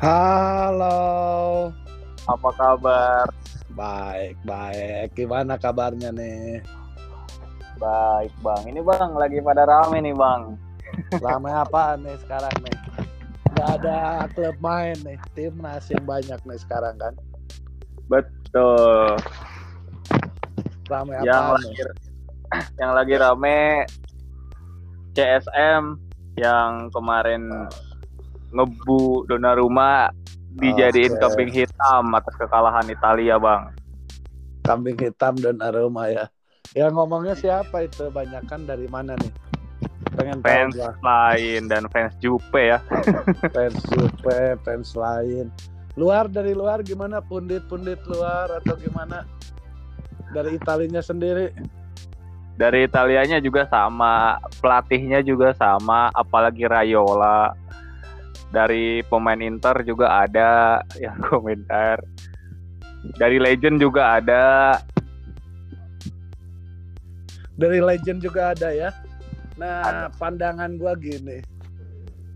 Halo. Apa kabar? Baik, baik. Gimana kabarnya nih? Baik, Bang. Ini Bang lagi pada rame nih, Bang. Rame apa nih sekarang nih? Gak ada klub main nih. Timnas yang banyak nih sekarang kan. Betul. Rame apa Yang nih? lagi yang lagi rame CSM yang kemarin ngebu Donnarumma dijadiin Oke. kambing hitam atas kekalahan Italia, Bang. Kambing hitam dan aroma ya. Ya ngomongnya siapa itu? Banyakan dari mana nih? Pengen tahu Fans gua. lain dan fans Jupe ya. Fans Juve, fans lain. Luar dari luar gimana? Pundit-pundit luar atau gimana? Dari Italinya sendiri. Dari Italianya juga sama, pelatihnya juga sama, apalagi Raiola. Dari pemain Inter juga ada yang komentar. Dari Legend juga ada. dari legend juga ada ya. Nah, pandangan gua gini.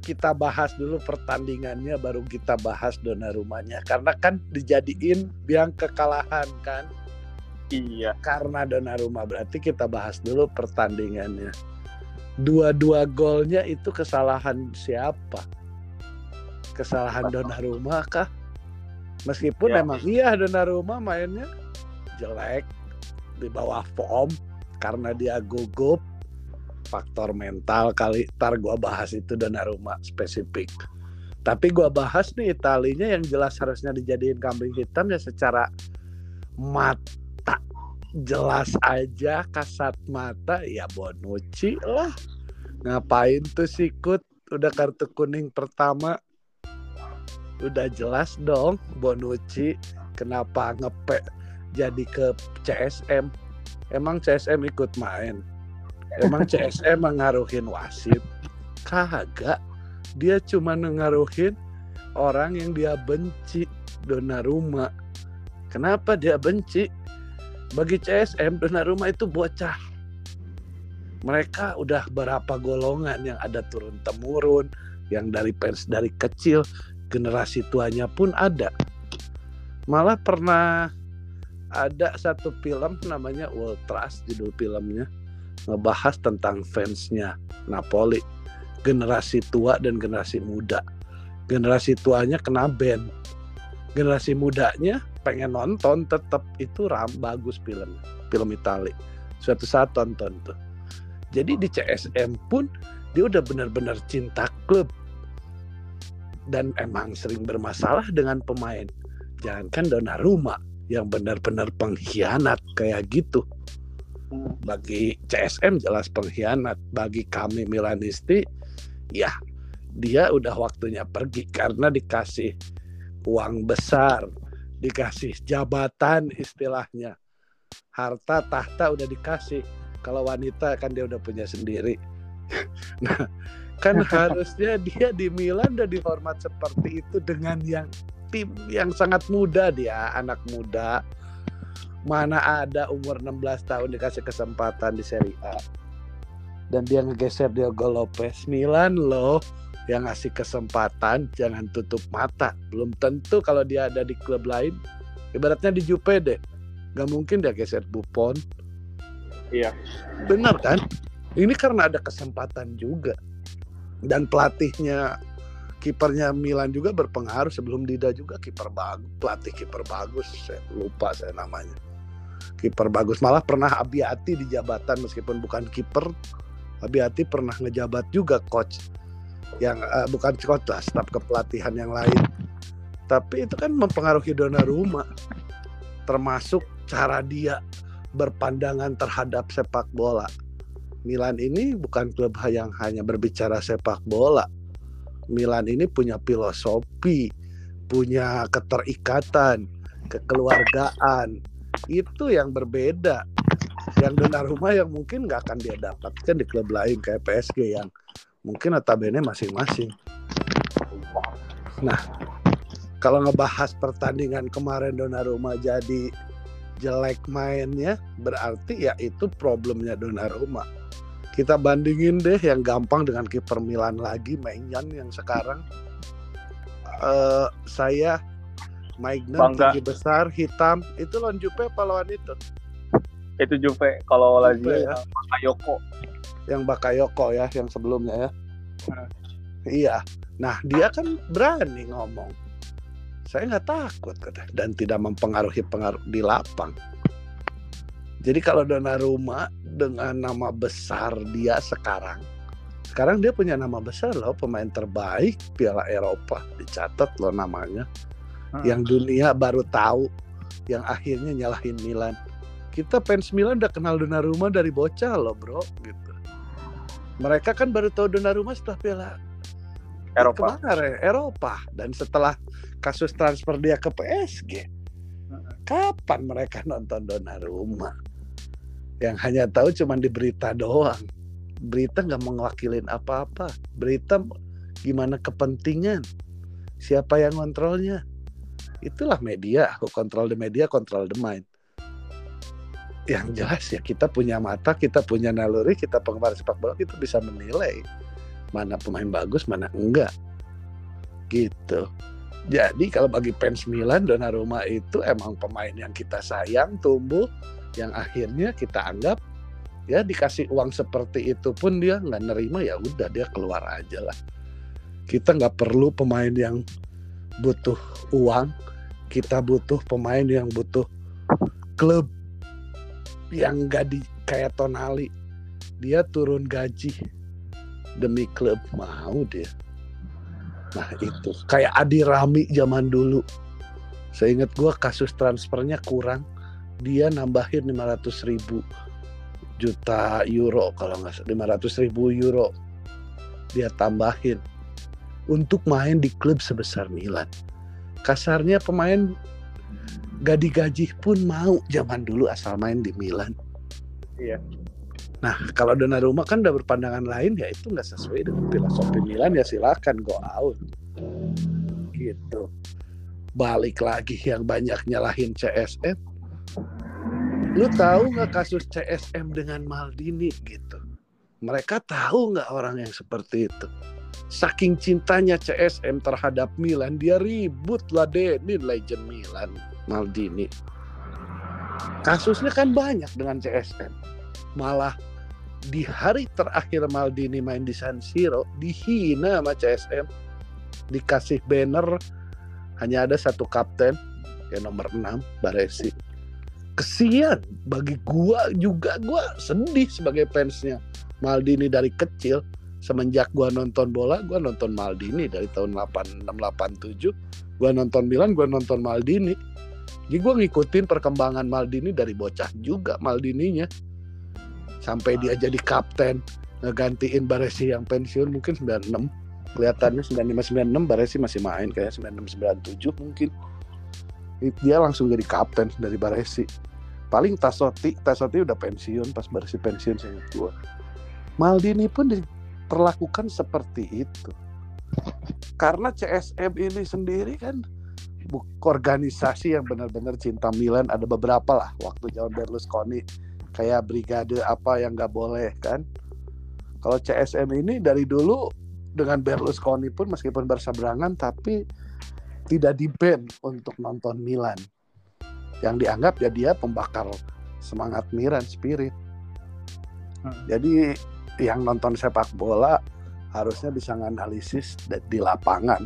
Kita bahas dulu pertandingannya baru kita bahas Donnarumma-nya karena kan dijadiin yang kekalahan kan Iya. karena Donnarumma berarti kita bahas dulu pertandingannya. Dua-dua golnya itu kesalahan siapa? Kesalahan Donnarumma kah? Meskipun Ya. emang iya. Donnarumma mainnya jelek di bawah form karena dia gugup. Faktor mental kali ntar gua bahas itu Donnarumma spesifik. Tapi gua bahas nih Italinya yang jelas harusnya dijadiin kambing hitam ya secara mata. Jelas aja kasat mata ya Bonucci lah. Ngapain tuh sikut udah kartu kuning pertama udah jelas dong Bonucci kenapa ngepek jadi ke CSM emang CSM ikut main? Emang CSM mengaruhin wasit? Kagak. Dia cuma mengaruhin orang yang dia benci Donnarumma. Kenapa dia benci? Bagi CSM Donnarumma itu bocah. Mereka udah berapa golongan yang ada turun temurun yang dari fans dari kecil generasi tuanya pun ada. Malah pernah ada satu film namanya Ultras judul filmnya ngebahas tentang fansnya Napoli. Generasi tua dan generasi muda. Generasi tuanya kena band generasi mudanya pengen nonton tetap itu ram bagus film film Itali. Suatu saat tonton tuh. Jadi di CSM pun dia udah benar-benar cinta klub dan emang sering bermasalah dengan pemain. Jangankan Donnarumma yang benar-benar pengkhianat kayak gitu. Bagi CSM jelas pengkhianat. Bagi kami Milanisti ya dia udah waktunya pergi karena dikasih uang besar dikasih jabatan istilahnya. Harta tahta udah dikasih. Kalau wanita kan dia udah punya sendiri. Nah kan harusnya dia di Milan udah dihormat seperti itu dengan yang tim yang sangat muda dia anak muda. Mana ada umur 16 tahun dikasih kesempatan di Serie A. Dan dia ngegeser Diogo Lopez. Milan loh yang ngasih kesempatan jangan tutup mata. Belum tentu kalau dia ada di klub lain. Ibaratnya di Juve deh. Nggak mungkin dia geser Buffon. Iya. benar kan? Ini karena ada kesempatan juga dan pelatihnya kipernya Milan juga berpengaruh sebelum Dida juga kiper bagus pelatih kiper bagus saya lupa saya namanya. Kiper bagus malah pernah Abiati di jabatan meskipun bukan kiper Abiati pernah ngejabat juga coach yang eh, bukan coach lah staf kepelatihan yang lain. Tapi itu kan mempengaruhi Donnarumma termasuk cara dia berpandangan terhadap sepak bola Milan ini bukan klub yang hanya berbicara sepak bola Milan ini punya filosofi, punya keterikatan, kekeluargaan. Itu yang berbeda. Yang Donnarumma yang mungkin nggak akan dia dapatkan di klub lain kayak PSG yang mungkin notabene masing-masing. Nah, kalau ngebahas pertandingan kemarin Donnarumma jadi jelek mainnya, berarti ya itu problemnya Donnarumma. Kita bandingin deh yang gampang dengan kiper Milan lagi Maignan yang sekarang eh, saya Maignan tinggi besar hitam itu lawan Jupe apa lawan itu Itu Juve kalau lagi ya. Ayoko. yang Bakayoko ya yang sebelumnya ya Hmm. iya nah dia kan berani ngomong saya nggak takut kata dan tidak mempengaruhi pengaruh di lapang. Jadi kalau Donnarumma dengan nama besar dia sekarang sekarang dia punya nama besar loh pemain terbaik Piala Eropa. Dicatat loh namanya. Hmm. yang dunia baru tahu yang akhirnya nyalahin Milan. Kita fans Milan udah kenal Donnarumma dari bocah loh bro gitu. Mereka kan baru tahu Donnarumma setelah Piala Eropa. kemarin Eropa. Dan setelah kasus transfer dia ke PSG kapan mereka nonton Donnarumma yang hanya tahu cuma di berita doang. Berita nggak mewakilin apa-apa. Berita gimana kepentingan? Siapa yang kontrolnya itulah media. Aku kontrol the media kontrol the mind yang jelas ya kita punya mata kita punya naluri kita penggemar sepak bola kita bisa menilai mana pemain bagus mana enggak. Gitu jadi kalau bagi fans Milan Donnarumma itu emang pemain yang kita sayang tumbuh yang akhirnya kita anggap ya dikasih uang seperti itu pun dia nggak nerima ya udah dia keluar aja lah. Kita nggak perlu pemain yang butuh uang kita butuh pemain yang butuh klub yang nggak di kayak Tonali. Dia turun gaji demi klub mau dia nah itu. Kayak Adi Rami zaman dulu. Saya ingat gua kasus transfernya kurang. Dia nambahin 500 ribu juta euro kalau nggak salah. 500 ribu euro dia tambahin untuk main di klub sebesar Milan. Kasarnya pemain gak digaji pun mau zaman dulu asal main di Milan. Iya. Nah, kalau Donnarumma kan udah berpandangan lain ya itu nggak sesuai dengan filosofi Milan ya silakan go out. Gitu. Balik lagi yang banyak nyalahin CSM. Lu tahu nggak kasus CSM dengan Maldini gitu? Mereka tahu nggak orang yang seperti itu? Saking cintanya CSM terhadap Milan, dia ribut ladenin legend Milan, Maldini. Kasusnya kan banyak dengan CSM. Malah di hari terakhir Maldini main di San Siro dihina sama CSM dikasih banner hanya ada satu kapten ya nomor 6 Baresi. Kesian bagi gua juga gua sedih sebagai fansnya Maldini dari kecil. Semenjak gua nonton bola gua nonton Maldini dari tahun 86 87 gua nonton Milan gua nonton Maldini. Jadi gua ngikutin perkembangan Maldini dari bocah juga Maldininya sampai dia jadi kapten ngegantiin Baresi yang pensiun mungkin 96 kelihatannya 95 96 Baresi masih main kayak 96 97 mungkin. Dia langsung jadi kapten dari Baresi. Paling Tasoti Tasoti udah pensiun pas Baresi pensiun saya gua. Maldini pun diperlakukan seperti itu. Karena CSM ini sendiri kan organisasi yang benar-benar cinta Milan ada beberapa lah waktu zaman Berlusconi kayak brigade apa yang nggak boleh kan? Kalau CSM ini dari dulu dengan Berlusconi pun meskipun berseberangan tapi tidak di ban untuk nonton Milan. Yang dianggap ya dia pembakar semangat Milan spirit. Hmm. jadi yang nonton sepak bola harusnya bisa menganalisis di lapangan.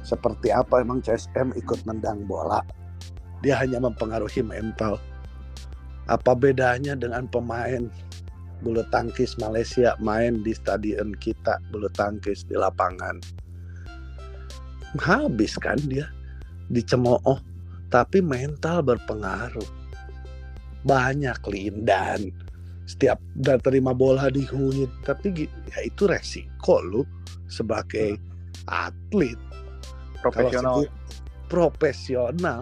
Seperti apa emang CSM ikut nendang bola. Dia hanya mempengaruhi mental apa bedanya dengan pemain bulu tangkis Malaysia main di stadion kita bulu tangkis di lapangan? Habis kan dia dicemooh tapi mental berpengaruh. Banyak lindan. Setiap udah terima bola dihuit tapi ya itu resiko lu sebagai atlet. Kalau Profesional. profesional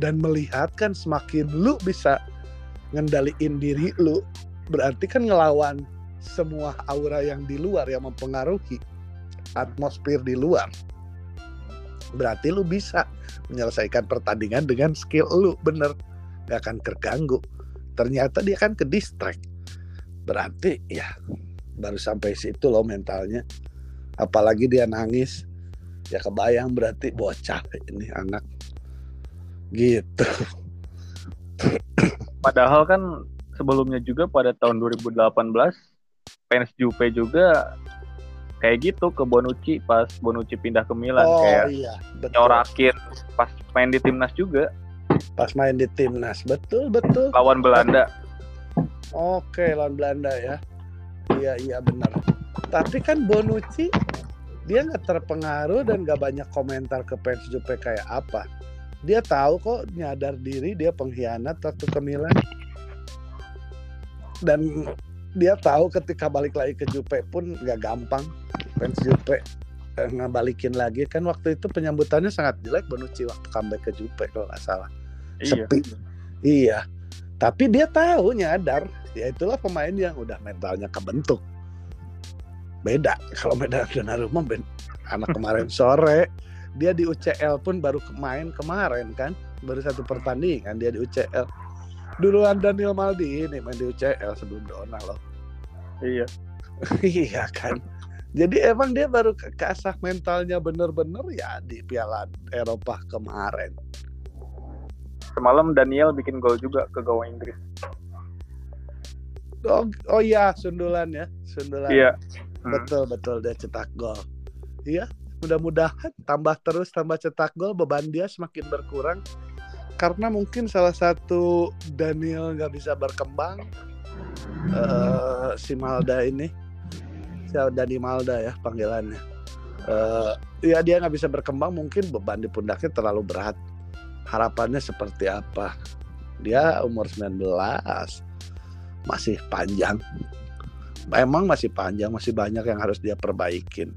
dan melihat kan semakin lu bisa ngendaliin diri lu berarti kan ngelawan semua aura yang di luar yang mempengaruhi atmosfer di luar. Berarti lu bisa menyelesaikan pertandingan dengan skill lu bener. Gak akan terganggu. Ternyata dia kan ke distract. Berarti ya baru sampai situ loh mentalnya. Apalagi dia nangis. Ya kebayang berarti bocah ini anak. Gitu Padahal kan sebelumnya juga pada tahun 2018 fans Juve juga kayak gitu ke Bonucci pas Bonucci pindah ke Milan. Oh kayak iya betul. Nyorakin pas main di timnas juga. Pas main di timnas betul betul. Lawan Belanda. oke lawan Belanda ya. Iya iya benar. Tapi kan Bonucci dia nggak terpengaruh dan nggak banyak komentar ke fans Juve kayak apa dia tahu kok nyadar diri dia pengkhianat waktu ke Milan. Dan dia tahu ketika balik lagi ke Juve pun nggak gampang. Fans Juve eh, ngabalikin lagi. Kan waktu itu penyambutannya sangat jelek Bonucci waktu comeback ke Juve kalau nggak salah. Iya. sepi. Iya. Tapi dia tahu nyadar ya itulah pemain yang udah mentalnya kebentuk. Beda kalau beda Donnarumma ben anak kemarin sore dia di UCL pun baru main kemarin kan baru satu pertandingan dia di UCL duluan Daniel Maldini main di UCL sebelum Dona loh Iya. iya kan jadi emang dia baru ke keasah mentalnya bener-bener ya di Piala Eropa kemarin Semalam Daniel bikin gol juga ke gawang Inggris. oh, oh iya sundulan ya sundulan Iya. Hmm. Betul betul dia cetak gol. Iya, mudah-mudahan tambah terus tambah cetak gol beban dia semakin berkurang. Karena mungkin salah satu Daniel nggak bisa berkembang eh si Malda ini. Si Dani Malda ya panggilannya. Eh ya dia nggak bisa berkembang mungkin beban di pundaknya terlalu berat. Harapannya seperti apa? Dia umur 19 masih panjang. Emang masih panjang, masih banyak yang harus dia perbaikin.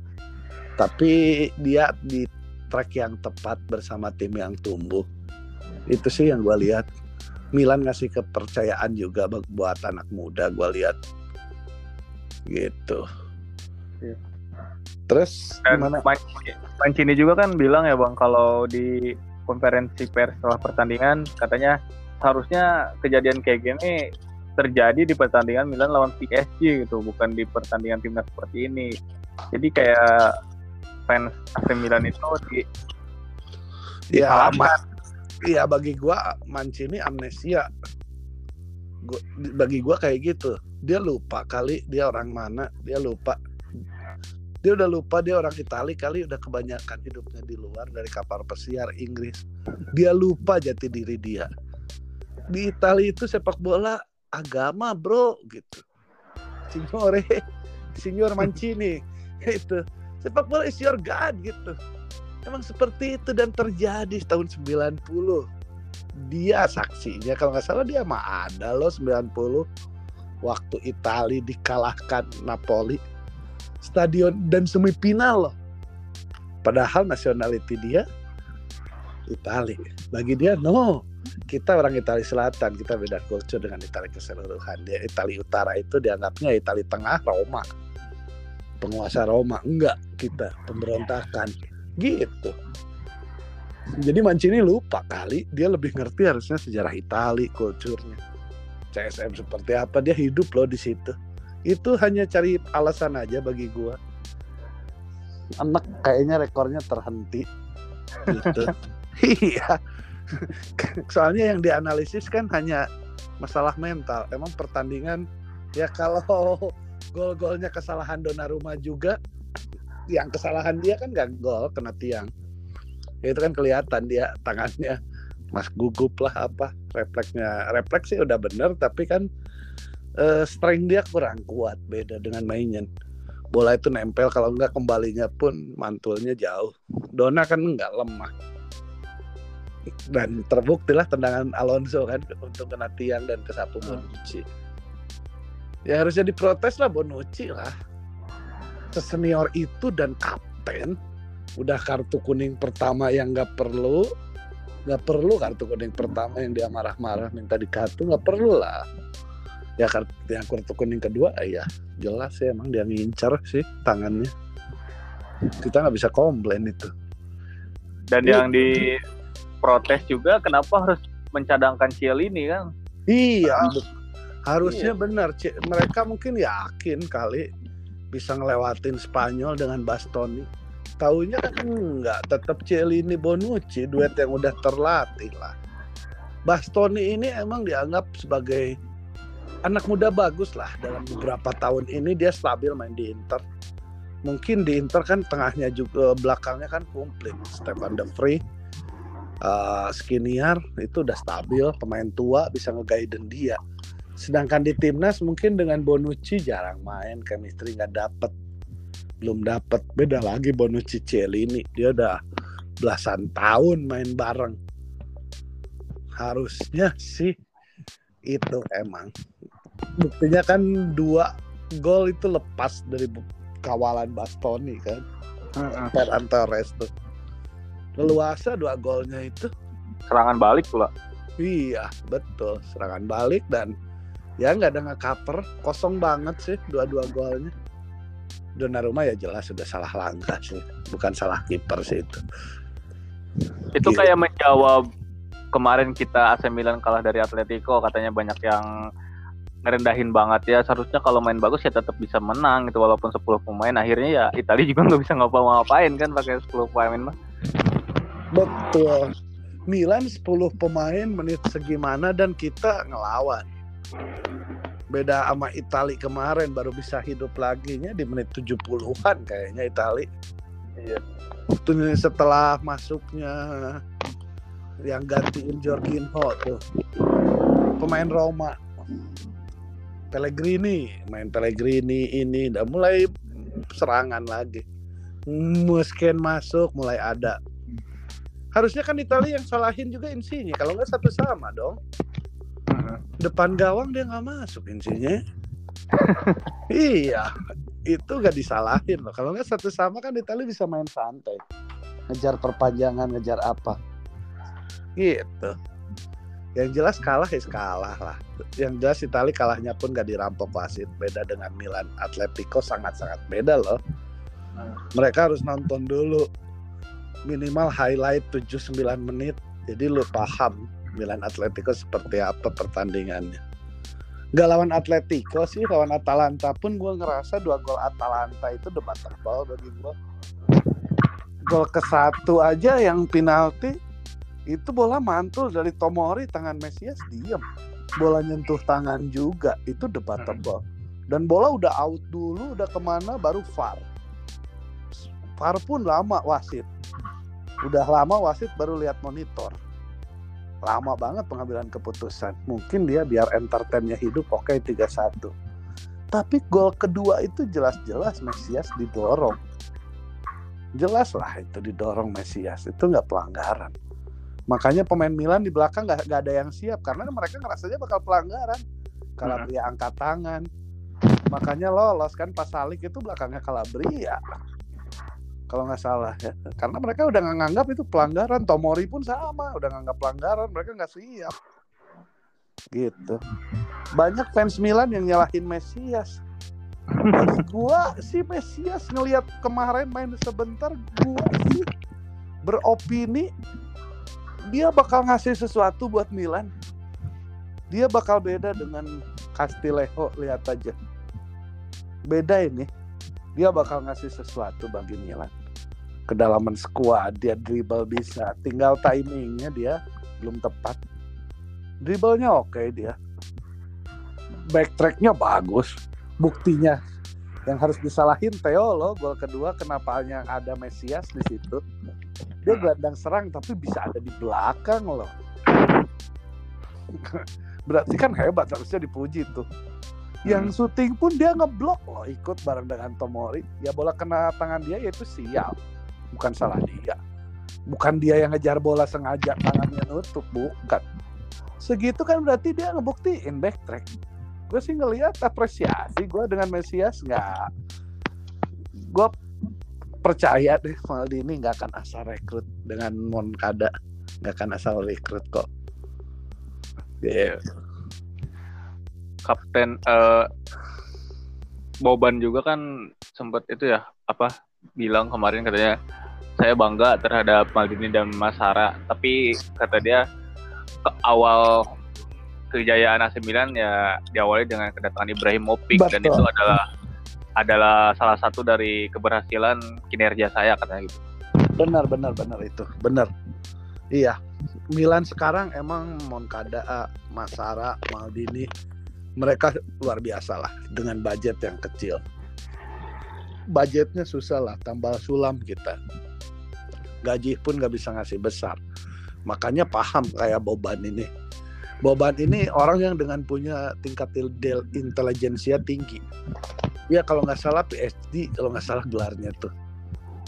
Tapi dia di track yang tepat bersama tim yang tumbuh. Itu sih yang gue lihat. Milan ngasih kepercayaan juga bu- buat anak muda gue lihat. Gitu. Iya. Terus Dan gimana? Mancini juga kan bilang ya bang kalau di konferensi pers setelah pertandingan katanya harusnya kejadian kayak gini terjadi di pertandingan Milan lawan PSG gitu bukan di pertandingan timnas seperti ini jadi kayak fans AC Milan itu di Ya, Iya bagi gua Mancini amnesia. Gua, bagi gua kayak gitu. Dia lupa kali dia orang mana, dia lupa. Dia udah lupa dia orang Itali kali udah kebanyakan hidupnya di luar dari kapal pesiar Inggris. Dia lupa jati diri dia. Di Itali itu sepak bola agama, Bro, gitu. Signore, Signor Mancini itu. Sepak bola is your God gitu. Emang seperti itu dan terjadi tahun 90. Dia saksinya kalau nggak salah dia mah ada loh 90 waktu Itali dikalahkan Napoli stadion dan semifinal loh. Padahal nationality dia Itali. Bagi dia no, kita orang Itali Selatan, kita beda culture dengan Itali keseluruhan. Dia Itali Utara itu dianggapnya Itali Tengah Roma. Penguasa Roma enggak kita pemberontakan gitu. Jadi Mancini lupa kali dia lebih ngerti harusnya sejarah Itali, kulturnya. CSM seperti apa dia hidup loh di situ. Itu hanya cari alasan aja bagi gua. Anak kayaknya rekornya terhenti gitu. iya. Soalnya yang dianalisis kan hanya masalah mental. Emang pertandingan ya kalau gol-golnya kesalahan Donnarumma juga. Yang kesalahan dia kan gak gol kena tiang. Itu kan kelihatan dia tangannya mas gugup lah apa refleksnya. Refleks sih udah bener tapi kan eh, strength dia kurang kuat beda dengan mainnya. Bola itu nempel kalau enggak kembalinya pun mantulnya jauh. Dona kan enggak lemah. Dan terbukti lah tendangan Alonso kan untuk kena tiang dan kesapu Bonucci ya harusnya diprotes lah Bonucci lah. Sesenior itu dan kapten udah kartu kuning pertama yang nggak perlu nggak perlu kartu kuning pertama yang dia marah-marah minta dikartu nggak perlu lah. Ya kartu yang kartu kuning kedua ya jelas sih emang dia ngincar sih tangannya. Kita nggak bisa komplain itu. Dan Iya. yang di protes juga kenapa harus mencadangkan Cielini kan iya be- harusnya benar Ci- mereka mungkin yakin kali bisa ngelewatin Spanyol dengan Bastoni Taunya kan enggak, tetap Celini Bonucci duet yang udah terlatih lah. Bastoni ini emang dianggap sebagai anak muda bagus lah dalam beberapa tahun ini dia stabil main di Inter. Mungkin di Inter kan tengahnya juga belakangnya kan komplit. Stefan De Vrij, uh, Skriniar itu udah stabil, pemain tua bisa ngegaiden dia. Sedangkan di timnas mungkin dengan Bonucci jarang main, chemistry nggak dapet. Belum dapat beda lagi Bonucci ini dia udah belasan tahun main bareng. Harusnya sih itu emang. Buktinya kan dua gol itu lepas dari kawalan Bastoni kan? Ferran Torres tuh. Leluasa dua golnya itu. Serangan balik pula. Iya betul. Serangan balik dan ya nggak ada nge-cover kosong banget sih dua-dua golnya Donnarumma ya jelas sudah salah langkah sih, bukan salah kiper sih itu. Itu gitu. kayak menjawab kemarin kita AC Milan kalah dari Atletico, katanya banyak yang ngerendahin banget ya. Seharusnya kalau main bagus ya tetap bisa menang gitu walaupun 10 pemain. Akhirnya ya Italia juga nggak bisa ngapa-ngapain kan pakai 10 pemain mah. Betul. Milan 10 pemain menit segimana dan kita ngelawan beda sama Itali kemarin baru bisa hidup lagi nya di menit 70-an kayaknya Itali. Iya. setelah masuknya yang gantiin Jorginho tuh. Pemain Roma. Pellegrini, main Pellegrini ini udah mulai serangan lagi. Musken masuk mulai ada. Harusnya kan Italia yang salahin juga insinya, kalau nggak satu sama dong depan gawang dia nggak masuk insinya iya itu gak disalahin loh. Kalau nggak satu sama kan Italia bisa main santai. Ngejar perpanjangan ngejar apa. Gitu. Yang jelas kalah ya kalah lah. Yang jelas Italia kalahnya pun gak dirampok wasit. Beda dengan Milan. Atletico sangat-sangat beda loh. Mereka harus nonton dulu. Minimal highlight 7-9 menit. Jadi lu paham Milan Atletico seperti apa pertandingannya. Gak lawan Atletico sih, lawan Atalanta pun gue ngerasa dua gol Atalanta itu debat tebal bagi gue. Gol ke satu aja yang penalti itu bola mantul dari Tomori tangan Mesias diem. Bola nyentuh tangan juga itu debat hmm. Dan bola udah out dulu, udah ke mana baru VAR. VAR pun lama wasit. Udah lama wasit baru lihat monitor lama banget pengambilan keputusan. Mungkin dia biar entertainnya hidup oke okay, 3-1. Tapi gol kedua itu jelas-jelas Mesias didorong. Jelas lah itu didorong Mesias. Itu nggak pelanggaran. Makanya pemain Milan di belakang nggak ada yang siap karena mereka ngerasanya bakal pelanggaran. Calabria hmm. angkat tangan. Makanya lolos kan pas Salik itu belakangnya Calabria kalau nggak salah ya. Karena mereka udah nganggap itu pelanggaran. Tomori pun sama udah nganggap pelanggaran mereka nggak siap. Gitu. Banyak fans Milan yang nyalahin Mesias gua si Mesias ngelihat kemarin main sebentar gua sih beropini dia bakal ngasih sesuatu buat Milan. Dia bakal beda dengan Castillejo lihat aja. Beda ini. Dia bakal ngasih sesuatu bagi Milan kedalaman squad dia dribble bisa. Tinggal timingnya dia belum tepat. Dribblenya oke okay dia. Backtracknya bagus. Buktinya. Yang harus disalahin Theo loh gol kedua kenapa yang ada Mesias di situ? Dia gelandang serang tapi bisa ada di belakang loh. Berarti kan hebat harusnya dipuji tuh. Yang hmm. syuting pun dia ngeblok loh ikut bareng dengan Tomori. Ya bola kena tangan dia yaitu sial bukan salah dia. Bukan dia yang ngejar bola sengaja tangannya nutup bukan. Segitu kan berarti dia ngebuktiin backtrack. Gue sih ngelihat apresiasi gue dengan Mesias nggak. Gue percaya deh Maldini nggak akan asal rekrut dengan Moncada. Nggak akan asal rekrut kok. Yeah kapten uh, Boban juga kan sempat itu ya apa bilang kemarin katanya saya bangga terhadap Maldini dan Mas Hara tapi kata dia ke awal kejayaan AC Milan ya diawali dengan kedatangan Ibrahimovic Betul. dan itu adalah adalah salah satu dari keberhasilan kinerja saya katanya gitu. Benar benar benar itu benar. Iya Milan sekarang emang Moncada, Masara, Maldini mereka luar biasa lah dengan budget yang kecil. Budgetnya susah lah, tambal sulam kita. Gaji pun nggak bisa ngasih besar. Makanya paham kayak Boban ini. Boban ini orang yang dengan punya tingkat intelijensia tinggi. Ya kalau nggak salah PhD, kalau nggak salah gelarnya tuh.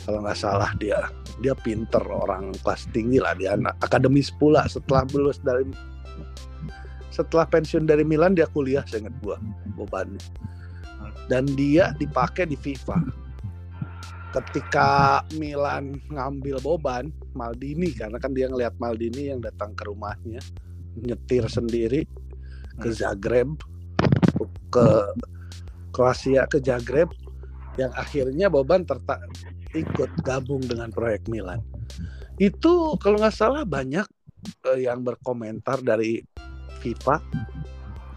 Kalau nggak salah dia dia pinter orang kelas tinggi lah dia anak akademis pula setelah lulus dari setelah pensiun dari Milan dia kuliah saya ingat gua Boban dan dia dipakai di FIFA ketika Milan ngambil Boban Maldini karena kan dia ngelihat Maldini yang datang ke rumahnya nyetir sendiri ke hmm. Zagreb ke Kroasia ke Zagreb yang akhirnya Boban tertak ikut gabung dengan proyek Milan. Itu kalau nggak salah banyak uh, yang berkomentar dari FIFA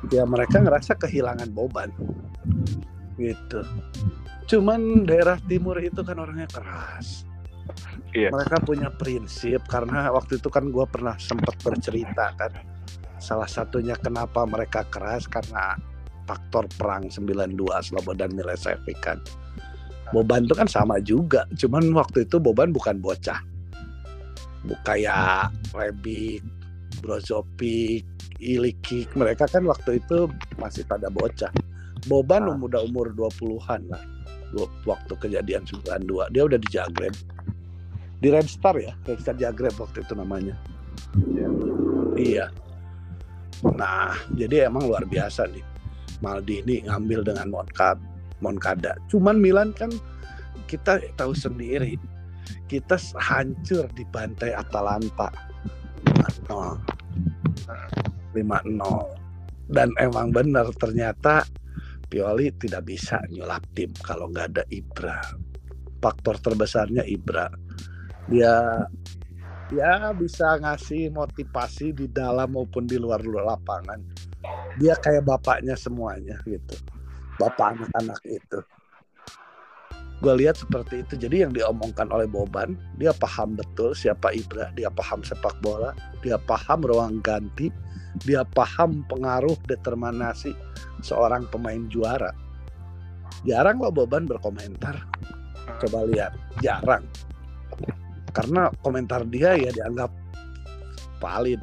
ya mereka ngerasa kehilangan Boban gitu. Cuman daerah timur itu kan orangnya keras. Iya. Mereka punya prinsip karena waktu itu kan gue pernah sempat bercerita kan. Salah satunya kenapa mereka keras karena faktor perang 92 Slobodan Milosevic kan. Boban itu kan sama juga, cuman waktu itu Boban bukan bocah. Bukan kayak Rebic, Brozovic, Ilikic, mereka kan waktu itu masih pada bocah. Boban ah. udah umur 20-an lah. Waktu kejadian 92, dia udah di Zagreb. Di Red Star ya, Red Star Zagreb waktu itu namanya. Ya. Iya. Nah, jadi emang luar biasa nih. Maldini ngambil dengan Moncada Moncada. Cuman Milan kan kita tahu sendiri kita hancur di bantai Atalanta 5-0 dan emang benar ternyata Pioli tidak bisa nyulap tim kalau nggak ada Ibra. Faktor terbesarnya Ibra. Dia ya bisa ngasih motivasi di dalam maupun di luar luar lapangan. Dia kayak bapaknya semuanya gitu. Bapak anak-anak itu gue lihat seperti itu. Jadi yang diomongkan oleh Boban dia paham betul siapa Ibra dia paham sepak bola dia paham ruang ganti dia paham pengaruh determinasi seorang pemain juara. Jarang loh Boban berkomentar. Coba lihat jarang. Karena komentar dia ya dianggap valid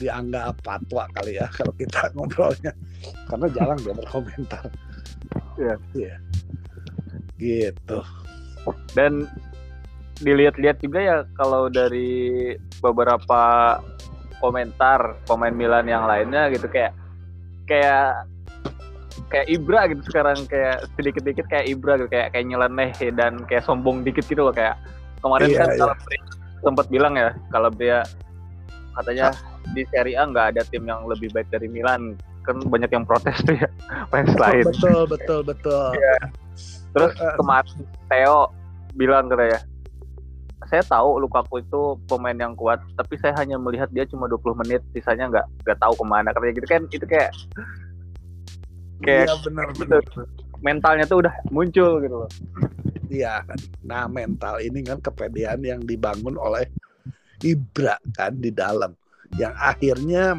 dianggap patwa kali ya kalau kita ngobrolnya. Karena jarang dia berkomentar. Iya. Iya. Gitu. Dan dilihat-lihat juga ya kalau dari beberapa komentar pemain Milan yang lainnya gitu kayak kayak kayak Ibra gitu sekarang kayak sedikit-sedikit kayak Ibra gitu kayak kayak nyeleneh dan kayak sombong dikit gitu loh kayak kemarin iya, kan iya. sempat bilang ya kalau dia katanya di Serie A nggak ada tim yang lebih baik dari Milan kan banyak yang protes tuh ya fans lain betul betul betul ya. Terus uh, kemarin Theo bilang katanya saya tahu Lukaku itu pemain yang kuat tapi saya hanya melihat dia cuma 20 menit sisanya nggak nggak tahu ke mana katanya gitu kan itu kayak kayak iya, benar, gitu. benar. mentalnya tuh udah muncul gitu loh iya kan nah mental ini kan kepedean yang dibangun oleh Ibra kan di dalam yang akhirnya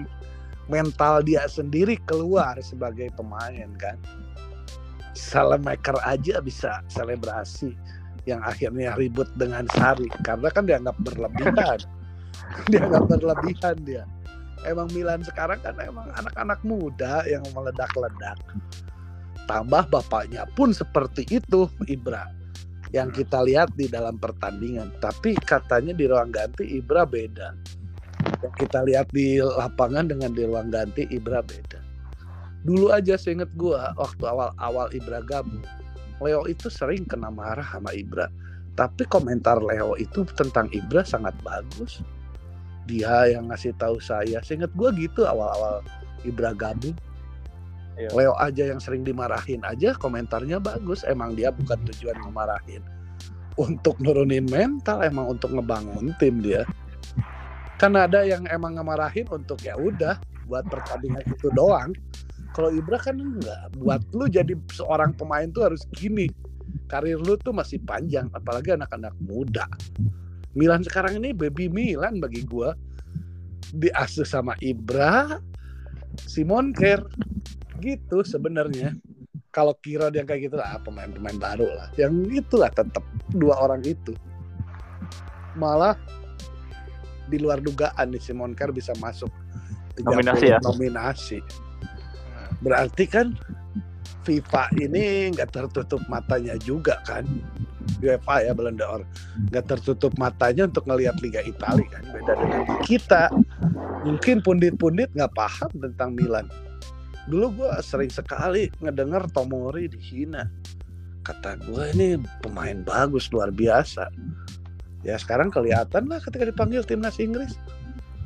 mental dia sendiri keluar sebagai pemain kan. Salemaker aja bisa selebrasi yang akhirnya ribut dengan Sari karena kan dianggap berlebihan. dianggap berlebihan dia. Emang Milan sekarang kan emang anak-anak muda yang meledak-ledak. Tambah bapaknya pun seperti itu Ibra yang kita lihat di dalam pertandingan. Tapi katanya di ruang ganti Ibra beda yang kita lihat di lapangan dengan di ruang ganti Ibra beda. Dulu aja seinget gue waktu awal-awal Ibra gabung, Leo itu sering kena marah sama Ibra. Tapi komentar Leo itu tentang Ibra sangat bagus. Dia yang ngasih tahu saya, seinget gue gitu awal-awal Ibra gabung. Iya. Leo aja yang sering dimarahin aja komentarnya bagus. Emang dia bukan tujuan memarahin. Untuk nurunin mental, emang untuk ngebangun tim dia kan ada yang emang ngemarahin untuk ya udah buat pertandingan itu doang Kalau Ibra kan enggak. Buat lu jadi seorang pemain tuh harus gini. Karir lu tuh masih panjang, apalagi anak-anak muda. Milan sekarang ini baby Milan bagi gua. Diasuh sama Ibra, Simon Kerr. Gitu sebenarnya. Kalau Kiro dia kayak gitu lah pemain-pemain baru lah. Yang itulah tetap dua orang itu. Malah di luar dugaan nih Simon Kerr bisa masuk 30 Nominasi ya? nominasi. Berarti kan FIFA ini nggak tertutup matanya juga kan? UEFA ya Belanda or nggak tertutup matanya untuk ngelihat Liga Italia kan? Beda dengan kita. Mungkin pundit-pundit nggak paham tentang Milan. Dulu gue sering sekali ngedengar Tomori dihina. Kata gue ini pemain bagus luar biasa. Ya sekarang kelihatan lah ketika dipanggil timnas Inggris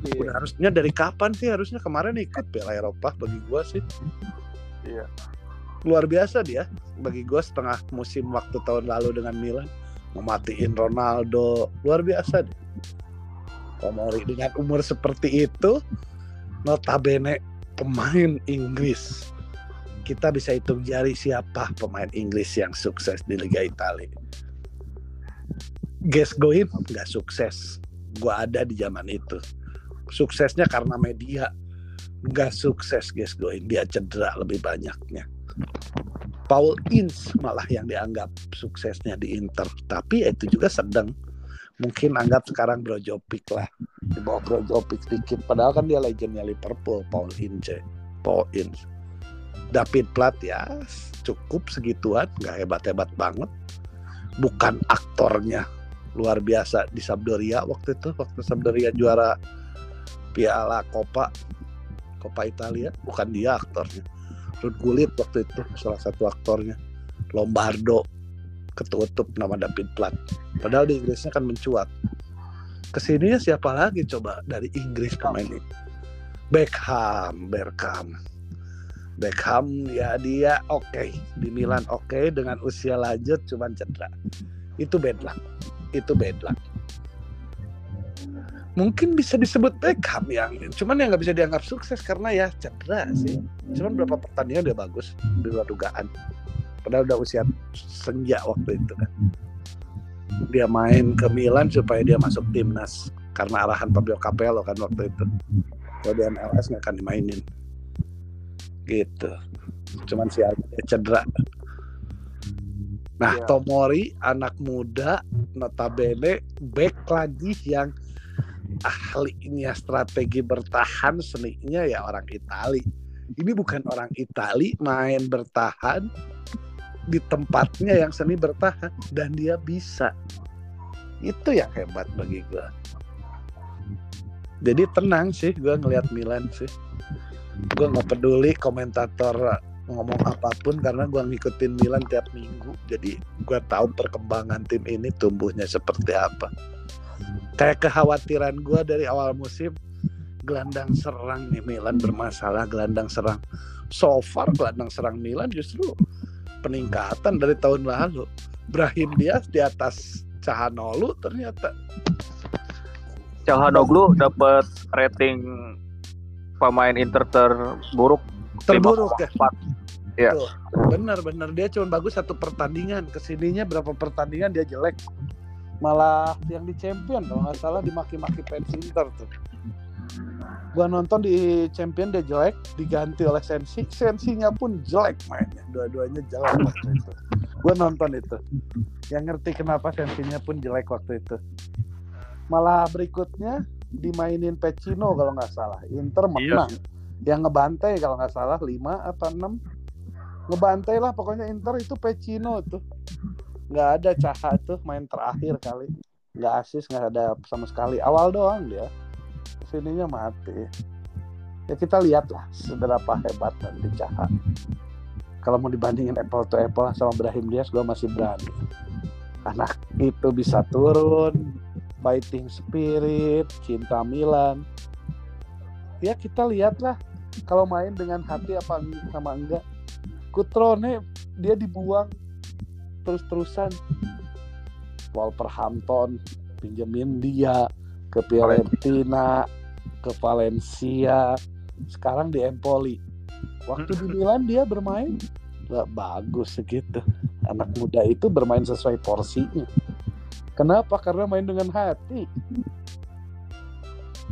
Udah harusnya dari kapan sih? Harusnya kemarin ikut Piala Eropa bagi gue sih. Iya. luar biasa dia. Bagi gue setengah musim waktu tahun lalu dengan Milan mematiin Ronaldo. Luar biasa dia. Tomori dengan umur seperti itu notabene pemain Inggris. Kita bisa hitung jari siapa pemain Inggris yang sukses di Liga Italia. Gascoigne nggak sukses. Gua ada di zaman itu suksesnya karena media. Nggak sukses Gascoigne dia cedera lebih banyaknya. Paul Ince malah yang dianggap suksesnya di Inter. Tapi ya itu juga sedang. Mungkin anggap sekarang Brozovic lah. Di bawah Brozovic sedikit padahal kan dia legendnya Liverpool Paul Ince. Paul Ince. David Platt ya cukup segituan. Nggak hebat-hebat banget. Bukan aktornya. Luar biasa di Sampdoria waktu itu. Waktu Sampdoria juara Piala Coppa Coppa Italia. Bukan dia aktornya. Ruud Gullit waktu itu salah satu aktornya. Lombardo ketutup nama David Platt. Padahal di Inggrisnya kan mencuat. Ke sininya siapa lagi coba dari Inggris pemain ini? Beckham Beckham. Beckham ya dia oke di Milan oke. Dengan usia lanjut cuman cedera. Itu bad itu bad mungkin bisa disebut Beckham yang cuman yang nggak bisa dianggap sukses karena ya cedera sih. Cuman berapa pertandingan dia bagus di luar dugaan. Padahal udah usia senja waktu itu kan. Dia main ke Milan supaya dia masuk timnas karena arahan Fabio Capello kan waktu itu. Kalau di MLS nggak akan dimainin. Gitu. Cuman si cedera. Nah Iya. Tomori anak muda notabene back lagi yang ahlinya strategi bertahan seninya ya orang Itali. Ini bukan orang Itali main bertahan di tempatnya yang seni bertahan dan dia bisa. Itu yang hebat bagi gue jadi tenang sih gue ngelihat Milan sih. Gue nggak peduli komentator ngomong apa pun karena gue ngikutin Milan tiap minggu. Jadi gue tahu perkembangan tim ini tumbuhnya seperti apa kayak kekhawatiran gue dari awal musim gelandang serang nih Milan bermasalah gelandang serang. So far gelandang serang Milan justru peningkatan dari tahun lalu. Brahim Diaz di atas Cahanolu ternyata. Calhanoglu dapat rating pemain Inter terburuk. Terburuk ya? 5,4. Iya. Tuh, bener-bener dia cuma bagus satu pertandingan. Ke sininya berapa pertandingan dia jelek malah yang di champion kalau nggak salah dimaki-maki fans Inter tuh. Gua nonton di champion dia jelek diganti oleh Sensi. Sensinya pun jelek mainnya dua-duanya jelek waktu itu. Gua nonton itu. Yang ngerti kenapa Sensinya pun jelek waktu itu. Malah berikutnya dimainin Pecino kalau nggak salah. Inter menang. yang ngebantai kalau nggak salah 5 atau 6 ngebantai lah pokoknya Inter itu Pecino tuh nggak ada Caha tuh main terakhir kali. Nggak asis nggak ada sama sekali. Awal doang dia. Sininya mati. Ya kita lihat lah seberapa hebat nanti Caha. Kalau mau dibandingin apple to apple sama Brahim Diaz gue masih berani. Anak itu bisa turun fighting spirit cinta Milan. Ya kita lihatlah kalau main dengan hati apa sama enggak. Kutrone dia dibuang terus-terusan. Wolverhampton pinjemin dia ke Fiorentina ke Valencia sekarang di Empoli. Waktu di Milan dia bermain nggak bagus segitu. Anak muda itu bermain sesuai porsinya. Kenapa? Karena main dengan hati.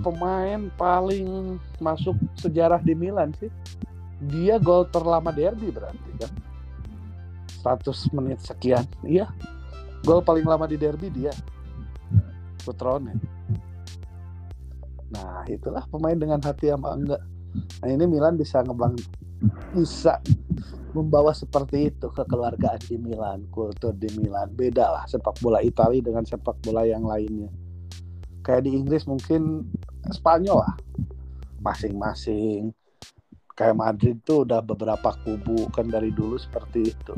Pemain paling masuk sejarah di Milan sih. Dia gol terlama derby berarti kan 100 menit sekian iya gol paling lama di derby dia Putrone nah itulah pemain dengan hati sama enggak nah ini Milan bisa ngebang bisa membawa seperti itu ke keluargaan di Milan, kultur di Milan. Beda lah sepak bola Italia dengan sepak bola yang lainnya. Kayak di Inggris mungkin Spanyol lah, masing-masing. Kayak Madrid tuh udah beberapa kubu kan dari dulu seperti itu.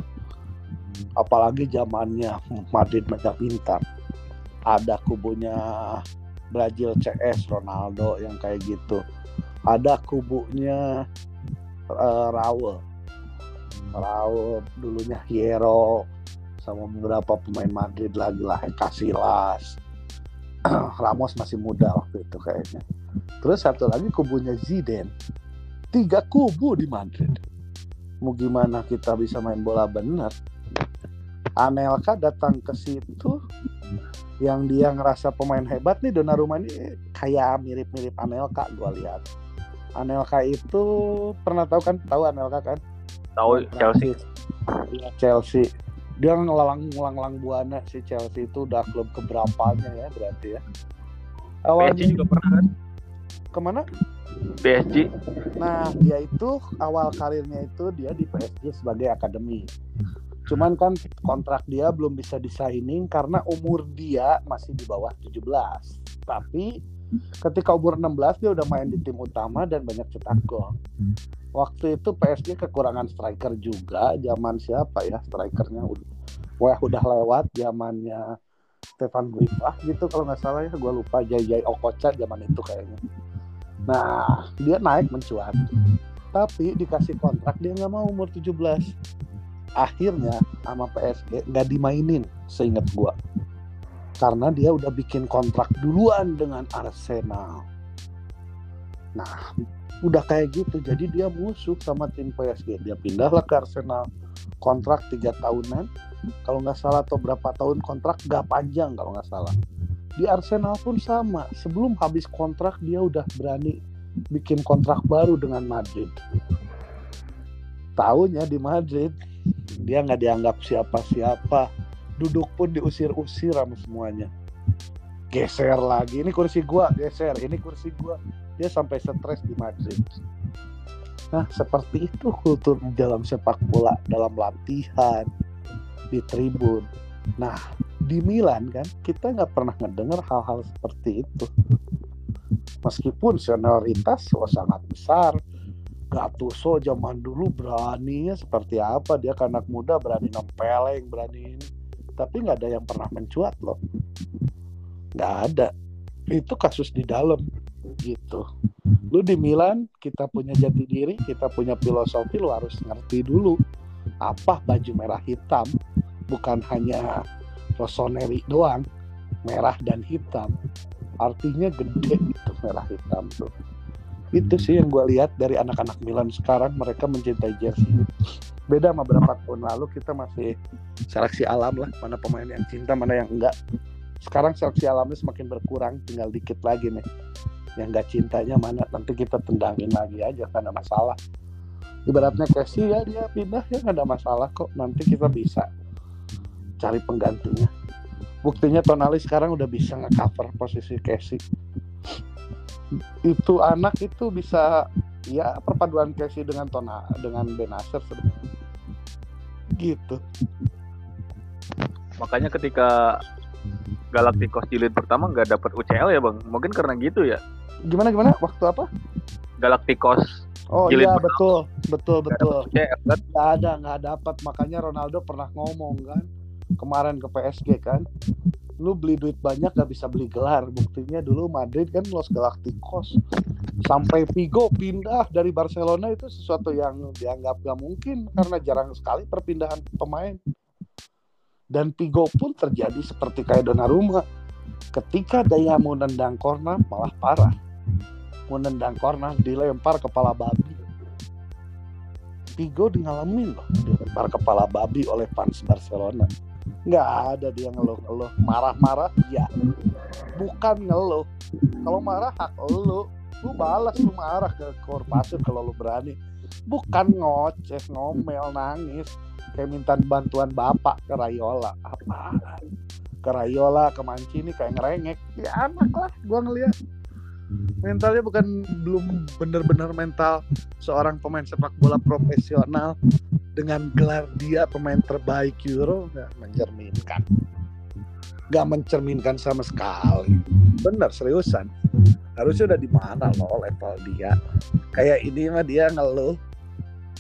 Apalagi zamannya Madrid Mega Inter. Ada kubunya Brazil CS Ronaldo yang kayak gitu. Ada kubunya uh, Raul. Raul dulunya Hierro sama beberapa pemain Madrid lagi lah Casillas. Ramos masih muda waktu itu kayaknya. Terus satu lagi kubunya Zidane. Tiga kubu di Madrid. Mau gimana kita bisa main bola benar Anelka datang ke situ yang dia ngerasa pemain hebat nih Donnarumma ini kayak mirip-mirip Anelka gue lihat. Anelka itu pernah tahu kan? Tahu Anelka kan? Tahu Chelsea. Ya, Chelsea. Dia ngelalang ngelalang buana si Chelsea itu udah klub keberapanya ya berarti ya. Awalnya PSG juga pernah kan? Ke mana? PSG nah dia itu awal karirnya itu dia di PSG sebagai akademi cuman kan kontrak dia belum bisa disigning karena umur dia masih di bawah 17 tapi ketika umur 16 dia udah main di tim utama dan banyak cetak gol. Waktu itu PSG kekurangan striker juga, zaman siapa ya strikernya Wah udah lewat zamannya Stefan Guiva gitu kalau nggak salah ya gue lupa Jai Jai Okocha zaman itu kayaknya. Nah dia naik mencuat, tapi dikasih kontrak dia nggak mau umur 17. Akhirnya sama PSG nggak dimainin seingat gue karena dia udah bikin kontrak duluan dengan Arsenal. Nah, udah kayak gitu, jadi dia musuh sama tim PSG. Dia pindahlah ke Arsenal, kontrak tiga tahunan, kalau nggak salah atau berapa tahun kontrak gak panjang kalau nggak salah. Di Arsenal pun sama, sebelum habis kontrak dia udah berani bikin kontrak baru dengan Madrid. Tahunya di Madrid dia nggak dianggap siapa-siapa. Duduk pun diusir-usir sama semuanya. Geser lagi. Ini kursi gua geser. Ini kursi gua. Dia sampai stres di Madrid nah seperti itu kultur di dalam sepak bola dalam latihan di tribun. Nah di Milan kan kita nggak pernah ngedengar hal-hal seperti itu. Meskipun senioritas oh, sangat besar Gattuso zaman dulu beraninya seperti apa dia kan anak muda berani nempeleng berani ini. Tapi nggak ada yang pernah mencuat loh. Nggak ada. Itu kasus di dalam gitu. Lu di Milan kita punya jati diri kita punya filosofi lu harus ngerti dulu apa baju merah hitam. Bukan hanya Rossoneri doang merah dan hitam. Artinya gede itu merah hitam tuh itu sih yang gue lihat dari anak-anak Milan sekarang mereka mencintai jersey. Beda sama beberapa tahun lalu kita masih seleksi alam lah mana pemain yang cinta mana yang enggak. Sekarang seleksi alamnya semakin berkurang tinggal dikit lagi nih. Yang enggak cintanya mana nanti kita tendangin lagi aja karena masalah. Ibaratnya Casey ya dia pindah ya nggak ada masalah kok nanti kita bisa cari penggantinya. Buktinya Tonali sekarang udah bisa nge-cover posisi Casey itu anak itu bisa ya perpaduan Casey dengan Tona dengan Benacer gitu. Makanya ketika Galacticos jilid pertama nggak dapat UCL ya bang? Mungkin karena gitu ya? Gimana gimana? Waktu apa? Galacticos oh iya betul betul betul. UCL, kan? nggak ada nggak dapat makanya Ronaldo pernah ngomong kan kemarin ke PSG kan lu beli duit banyak gak bisa beli gelar. Buktinya dulu Madrid kan Los Galacticos. Sampai Figo pindah dari Barcelona itu sesuatu yang dianggap gak mungkin karena jarang sekali perpindahan pemain. Dan Figo pun terjadi seperti kayak Donnarumma. Ketika dia mau nendang corner malah parah. Mau nendang corner dilempar kepala babi. Figo di ngalamin loh dilempar kepala babi oleh fans Barcelona nggak ada dia ngeluh-ngeluh marah-marah ya bukan ngeluh. Kalau marah hak lo lu balas lu marah ke Korpasut kalau lu berani. Bukan ngoceh ngomel nangis. Kayak minta bantuan bapak ke Rayola. Apa ke Rayola ke Mancini kayak ngerengek. Ya anak lah gua ngeliat mentalnya bukan belum benar-benar mental seorang pemain sepak bola profesional dengan gelar dia pemain terbaik Euro nggak mencerminkan. Nggak mencerminkan sama sekali. Benar seriusan. Harusnya udah di mana loh level dia? Kayak ini mah dia ngeluh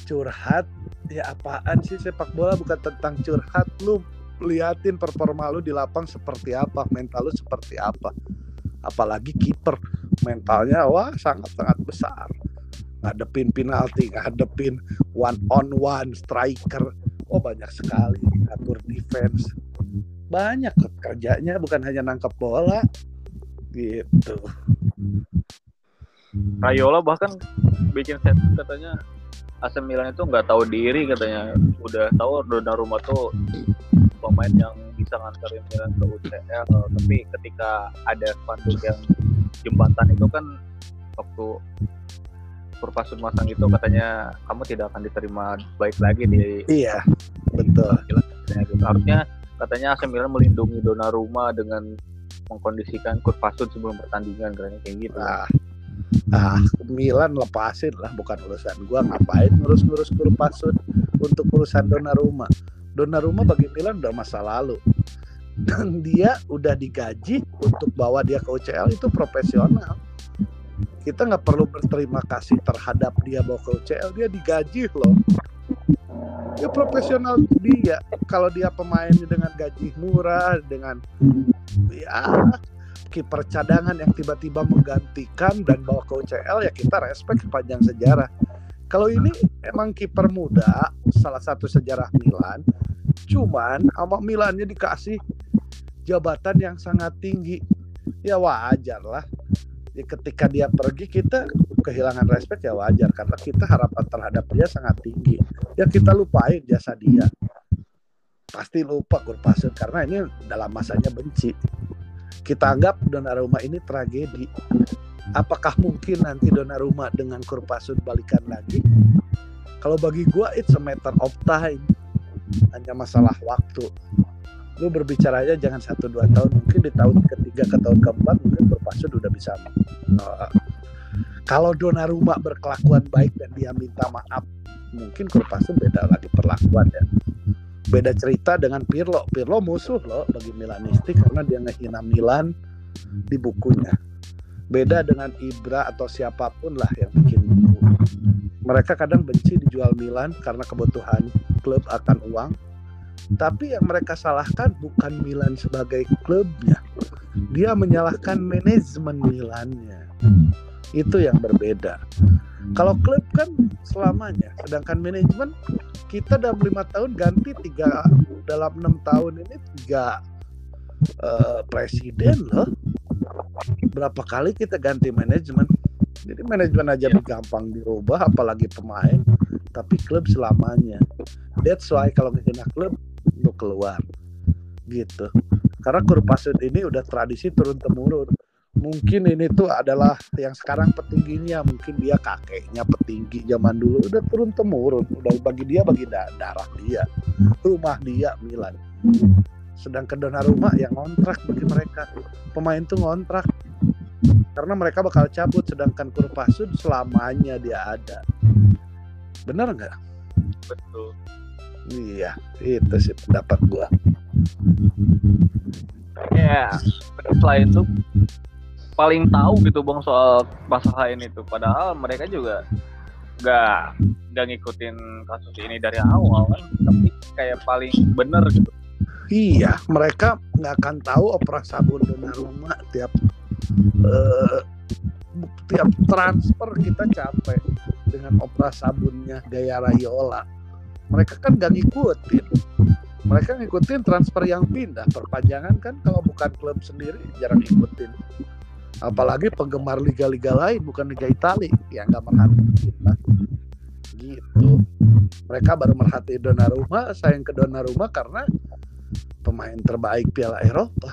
curhat. Ya apaan sih sepak bola bukan tentang curhat? Lu liatin performa lu di lapang seperti apa mental lu seperti apa. Apalagi kiper mentalnya wah sangat-sangat besar. Ngadepin penalti ngadepin one on one striker. Oh banyak sekali atur defense. Banyak kerjanya bukan hanya nangkep bola. Gitu. Rayola bahkan bikin set katanya AC Milan itu nggak tahu diri katanya. Udah tahu Donnarumma tuh pemain yang bisa nganterin Milan ke UCL tapi ketika ada spanduk yang jembatan itu kan waktu Purpasun masang itu katanya kamu tidak akan diterima baik lagi di iya betul. Gitu. harusnya katanya AC Milan melindungi Donnarumma dengan mengkondisikan Kurpasun sebelum pertandingan katanya kayak gitu. Ah, ah Milan lepasin lah bukan urusan gua. Ngapain ngurus-ngurus Kurpasun untuk urusan Donnarumma Donnarumma bagi Milan udah masa lalu dan dia udah digaji untuk bawa dia ke UCL itu profesional. Kita nggak perlu berterima kasih terhadap dia bawa ke UCL dia digaji loh. Dia profesional dia. Kalau dia pemain dengan gaji murah dengan ya kiper cadangan yang tiba-tiba menggantikan dan bawa ke UCL ya kita respect sepanjang sejarah. Kalau ini emang kiper muda salah satu sejarah Milan cuman sama Milannya dikasih jabatan yang sangat tinggi. Ya wajar lah. Ya, ketika dia pergi kita kehilangan respect ya wajar. Karena kita harapan terhadap dia sangat tinggi. Ya kita lupain jasa dia. Pasti lupa Kurpasun karena ini dalam masanya benci. Kita anggap Donnarumma ini tragedi. Apakah mungkin nanti Donnarumma dengan Kurpasun balikan lagi? Kalau bagi gua it's a matter of time. Hanya masalah waktu lu berbicara aja jangan satu dua tahun mungkin di tahun ketiga ke tahun keempat mungkin berpasut udah bisa uh, kalau Donnarumma berkelakuan baik dan dia minta maaf mungkin Kurpasun beda lagi perlakuan ya. Beda cerita dengan Pirlo. Pirlo musuh loh bagi Milanisti karena dia ngehina Milan di bukunya. Beda dengan Ibra atau siapa pun lah yang bikin buku. Mereka kadang benci dijual Milan karena kebutuhan klub akan uang tapi yang mereka salahkan bukan Milan sebagai klubnya. Dia menyalahkan manajemen Milannya. Itu yang berbeda. Kalau klub kan selamanya, sedangkan manajemen kita dalam lima tahun ganti tiga dalam enam tahun ini tiga uh, presiden loh. Berapa kali kita ganti manajemen? Jadi manajemen aja ya. gampang dirubah, apalagi pemain. Tapi klub selamanya. That's why kalau kita klub untuk keluar. Gitu. Karena kurpasut ini udah tradisi turun temurun mungkin ini tuh adalah yang sekarang petingginya. Mungkin dia kakeknya petinggi zaman dulu. Udah turun temurun udah bagi dia bagi darah dia. Rumah dia Milan. Sedangkan rumah yang ngontrak bagi mereka. Pemain tuh ngontrak karena mereka bakal cabut sedangkan Kurpasut selamanya dia ada benar nggak betul Iya, itu sih pendapat gua. Ya, selain itu paling tahu gitu bang soal masalah ini tuh. Padahal mereka juga nggak nggak ngikutin kasus ini dari awal kan, tapi kayak paling bener gitu. Iya, mereka nggak akan tahu operasi sabun rumah tiap uh, tiap transfer kita capek dengan operasi sabunnya gaya Rayola mereka kan gak ngikutin. Mereka ngikutin transfer yang pindah. Perpanjangan kan kalau bukan klub sendiri jarang ngikutin. Apalagi penggemar liga-liga lain bukan liga Italia yang nggak menghargai kita gitu. Mereka baru merhati Donnarumma sayang ke Donnarumma karena pemain terbaik Piala Eropa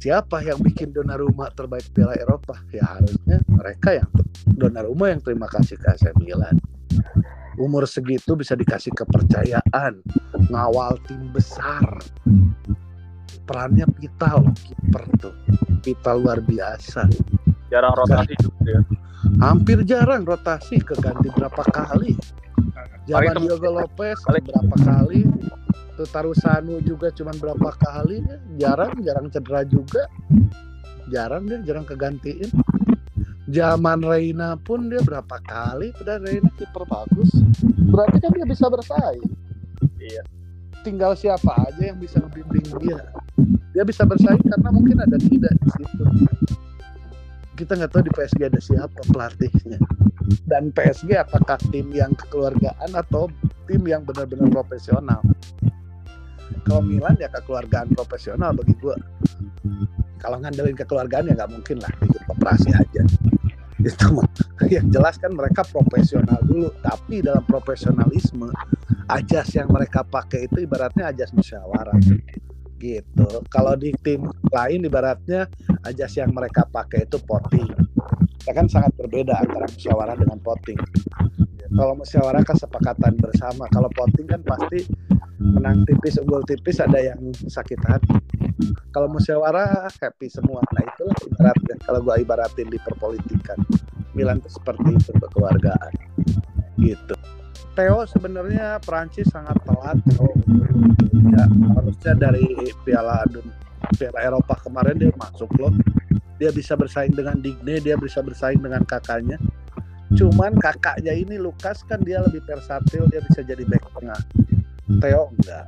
siapa yang bikin Donnarumma terbaik Piala Eropa? Ya harusnya mereka yang Donnarumma yang terima kasih ke AC Milan. Umur segitu bisa dikasih kepercayaan ngawal tim besar. Perannya vital kiper tuh. Vital luar biasa. Jarang rotasi juga ya hampir jarang rotasi keganti berapa kali. Zaman Paling Diogo Lopez berapa kali tuh Tarusanu juga cuman berapa kali jarang jarang cedera juga. Jarang dia jarang kegantiin. Zaman Reina pun dia berapa kali padahal Reina kiper bagus. Berarti kan dia bisa bersaing. Iya. tinggal siapa aja yang bisa ngebimbing dia. Dia bisa bersaing karena mungkin ada tidak di situ. Kita nggak tahu di PSG ada siapa pelatihnya. Dan PSG apakah tim yang kekeluargaan atau tim yang benar-benar profesional kalau Milan ya kekeluargaan profesional bagi gue kalau ngandelin kekeluargaan ya nggak mungkin lah ikut operasi aja. Itu yang jelas kan mereka profesional dulu tapi dalam profesionalisme ajas yang mereka pakai itu ibaratnya ajas musyawarah. Gitu. Kalau di tim lain ibaratnya ajas yang mereka pakai itu potting ya kan sangat berbeda antara musyawarah dengan potting kalau musyawarah kesepakatan bersama. Kalau potting kan pasti menang tipis unggul tipis ada yang sakit hati. Kalau musyawarah happy semua. Nah itulah ibaratnya. Kalau gua ibaratin di perpolitikan Milan itu seperti itu kekeluargaan. Gitu. Theo sebenarnya Prancis sangat telat kalau ya, harusnya dari Piala Dun- Piala Eropa kemarin dia masuk loh. Dia bisa bersaing dengan Digne dia bisa bersaing dengan kakaknya. Cuman kakaknya ini Lukas kan dia lebih versatil dia bisa jadi back tengah Theo enggak.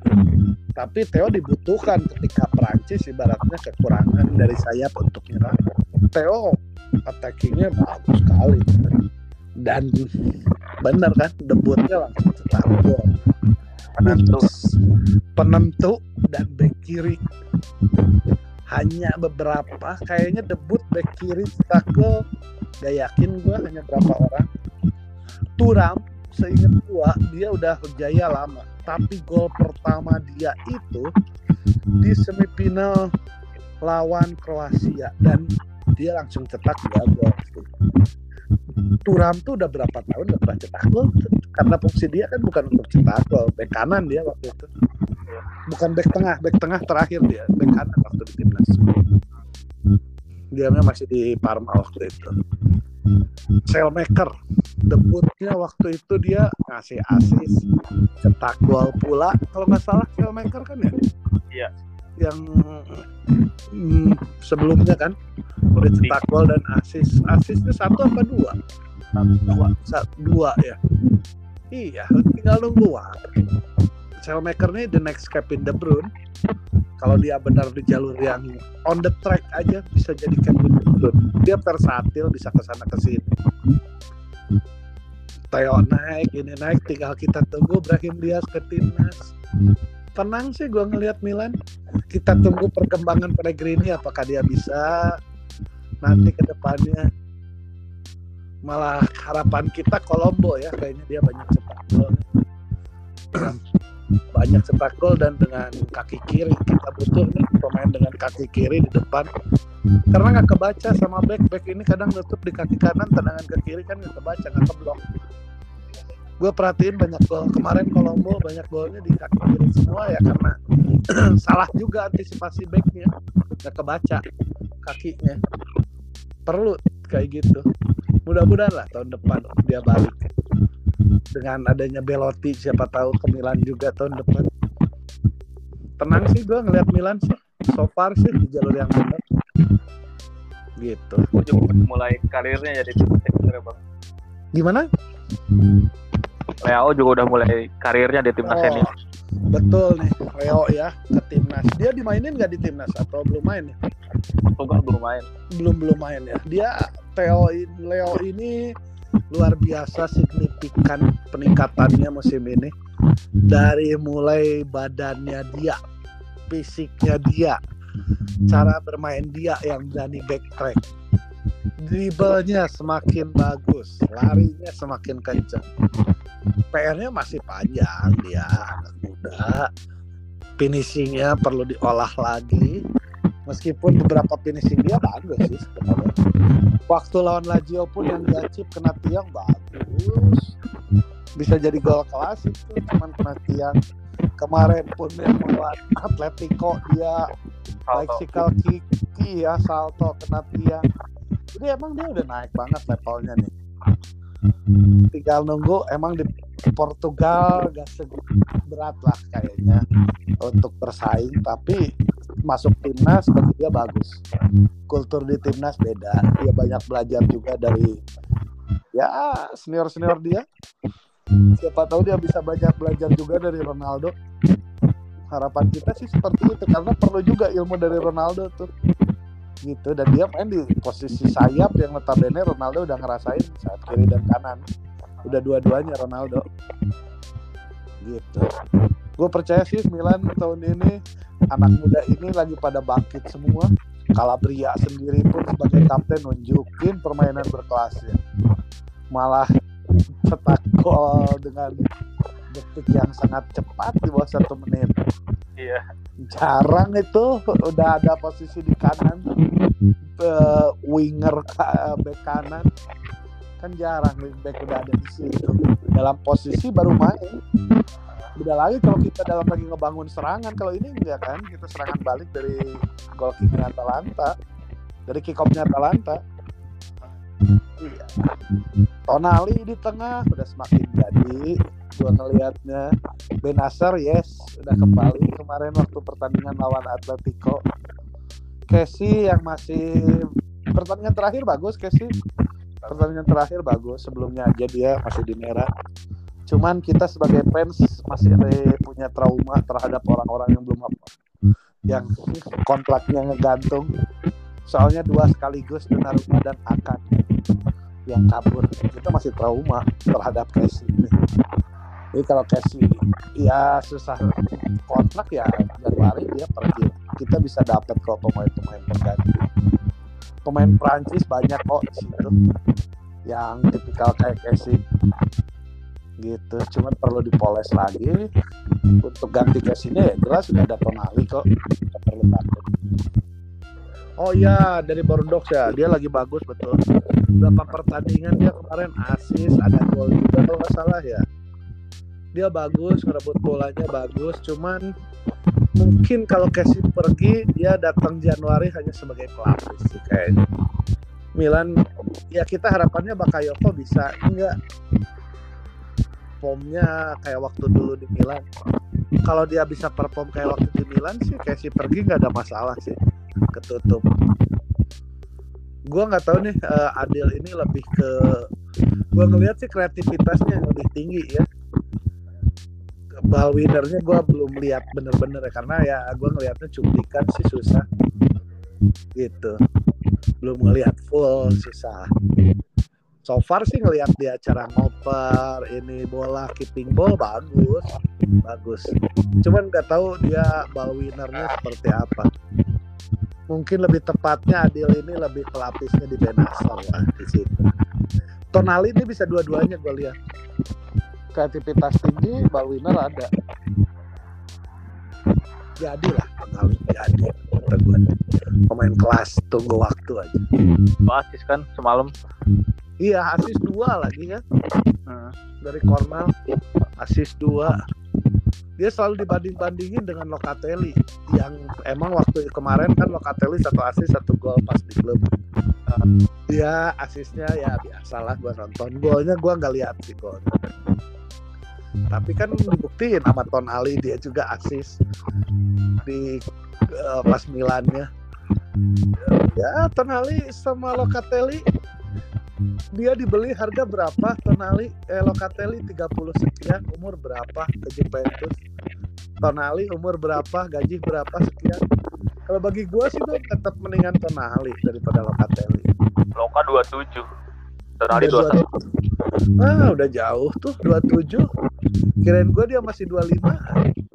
Tapi Theo dibutuhkan ketika Prancis ibaratnya kekurangan dari sayap untuk nyerang. Theo attackingnya bagus sekali. Dan benar kan debutnya langsung cetak gol. Penentu. Penentu dan back kiri. Hanya beberapa kayaknya debut back kiri gol. Gak yakin gua hanya berapa orang. Turam seingat gua dia udah jaya lama. Tapi gol pertama dia itu di semifinal lawan Kroasia. Dan dia langsung cetak dua gol. Turam tuh udah berapa tahun gak pernah cetak gol? Karena fungsi dia kan bukan untuk cetak gol. Back kanan dia waktu itu. Bukan back tengah. Back tengah terakhir dia. Back kanan waktu di timnas. Dia masih di Parma waktu itu Sailmaker. Debutnya waktu itu dia ngasih asis cetak gol pula kalau nggak salah Sailmaker kan ya? Iya. yang mm, sebelumnya kan udah cetak gol dan asis asisnya satu apa dua? Dua Sa- dua ya? Iya tinggal nunggu waktu Sailmaker nih the next Kevin De Bruyne kalau dia benar di jalur yang on the track aja bisa jadi Kevin De Bruyne dia versatil bisa ke sana ke sini Theo naik ini naik tinggal kita tunggu Brahim Diaz ke timnas. Tenang sih gua ngelihat Milan. Kita tunggu perkembangan Pellegrini apakah dia bisa nanti ke depannya. Malah harapan kita Kolombo ya kayaknya dia banyak gol banyak cetak gol dan dengan kaki kiri. Kita butuh nih pemain dengan kaki kiri di depan. Karena nggak kebaca sama back. Back ini kadang nutup di kaki kanan tendangan ke kiri kan nggak kebaca nggak keblok. Gue perhatiin banyak gol. Kemarin Kolombo banyak golnya di kaki kiri semua ya karena salah juga antisipasi backnya. Nggak kebaca kakinya. Perlu kayak gitu. Mudah-mudahan lah tahun depan dia balik dengan adanya Belotti siapa tahu ke Milan juga tahun depan. Tenang sih gue ngeliat Milan sih. So far sih di jalur yang benar. Gitu. Gue juga mulai karirnya jadi timnas bang. Gimana? Leo juga udah mulai karirnya di timnas Oh, senior. betul nih Leo ya ke timnas. Dia dimainin nggak di timnas atau belum main ya? Tugas belum main. Belum belum main ya. Dia Theo Leo ini luar biasa signifikan peningkatannya musim ini. Dari mulai badannya dia fisiknya dia cara bermain dia yang berani backtrack. Dribblenya semakin bagus larinya semakin kencang PR-nya masih panjang dia anak muda. Finishingnya perlu diolah lagi meskipun beberapa finishing dia bagus sih sebenarnya. Waktu lawan Lazio pun yang dia chip kena tiang bagus. Bisa jadi gol kelas itu cuman kena tiang. Kemarin pun yang melawan Atletico dia bicycle kick ya salto kena tiang. Jadi emang dia udah naik banget levelnya nih tinggal nunggu emang di Portugal gak seberat lah kayaknya untuk bersaing tapi masuk timnas bagi dia bagus. Kultur di timnas beda. Dia banyak belajar juga dari ya senior senior dia. Siapa tahu dia bisa banyak belajar juga dari Ronaldo. Harapan kita sih seperti itu karena perlu juga ilmu dari Ronaldo tuh gitu. Dan dia main di posisi sayap yang notabene Ronaldo udah ngerasain saat kiri dan kanan. Udah dua-duanya Ronaldo. Gitu. Gue percaya sih Milan tahun ini anak muda ini lagi pada bangkit semua. Calabria sendiri pun sebagai kapten nunjukin permainan berkelasnya malah cetak gol dengan detik yang sangat cepat di bawah satu menit Iya. jarang itu udah ada posisi di kanan. Uh, winger ka- back kanan. Kan jarang back udah ada di situ. Dalam posisi baru main. Beda lagi kalau kita dalam lagi ngebangun serangan. Kalau ini enggak kan kita serangan balik dari gol kicknya Atalanta. Dari kick off-nya Atalanta Tonali di tengah udah semakin jadi gua ngelihatnya. Benasar yes udah kembali kemarin waktu pertandingan lawan Atletico. Casey yang masih pertandingan terakhir bagus Casey pertandingan terakhir bagus sebelumnya aja dia masih di merah. Cuman kita sebagai fans masih punya trauma terhadap orang-orang yang belum apa yang kontraknya ngegantung soalnya dua sekaligus Donnarumma dan Akan yang kabur. Kita masih trauma terhadap Casey ini. Jadi kalau Casey ya susah. Kontrak ya Januari dia pergi. Kita bisa dapat kok pemain-pemain pengganti. Pemain Prancis banyak kok di situ. Yang tipikal kayak Casey gitu. Cuman perlu dipoles lagi. Untuk ganti Casey-nya ya jelas sudah ada Tonali kok. Nggak perlu takut Oh iya dari Bordeaux ya? Dia lagi bagus betul. Berapa pertandingan dia kemarin asis ada gol juga kalau nggak salah ya. Dia bagus ngerebut bolanya bagus cuman mungkin kalau Casey pergi dia datang Januari hanya sebagai pelapis sih kayaknya. Milan ya kita harapannya Bakayoko bisa. Enggak. Formnya kayak waktu dulu di Milan. Kalau dia bisa perform kayak waktu di Milan sih Casey pergi nggak ada masalah sih ketutup. Gua nggak tahu nih uh, Adil ini lebih ke gua ngelihat sih kreativitasnya yang lebih tinggi ya. Ball winnernya gue belum lihat bener-bener ya karena ya gue ngelihatnya cuplikan sih susah. Gitu. Belum ngelihat full susah so far sih ngelihat dia cara ngoper ini bola keeping ball bagus bagus. Cuman nggak tahu dia ball winnernya seperti apa. Mungkin lebih tepatnya Adil ini lebih pelapisnya di Benasar lah di situ. Tonali ini bisa dua-duanya gue lihat. Kreativitas tinggi ball winner ada. Jadi lah Tonali jadi. Pemain kelas tunggu waktu aja. Asis kan semalam. Iya asis dua lagi kan. Hmm. dari Cornell asis dua. Dia selalu dibanding-bandingin dengan Locatelli yang emang waktu kemarin kan Locatelli satu asis satu gol pas di klub. Dia asisnya ya biasalah gua nonton. Golnya gua nggak lihat sih golnya. Tapi kan dibuktiin sama Ton Ali dia juga asis di eh, pas Milannya. Ya Ton Ali sama Locatelli dia dibeli harga berapa? Tonali eh Locatelli 30 sekian umur berapa? Ke Juventus. Tonali umur berapa? Gaji berapa? Sekian. Kalau bagi gua sih gua tetap mendingan Tonali daripada Locatelli. Loka 27. Tonali Udah 21. ah udah jauh tuh 27 kirain gua dia masih 25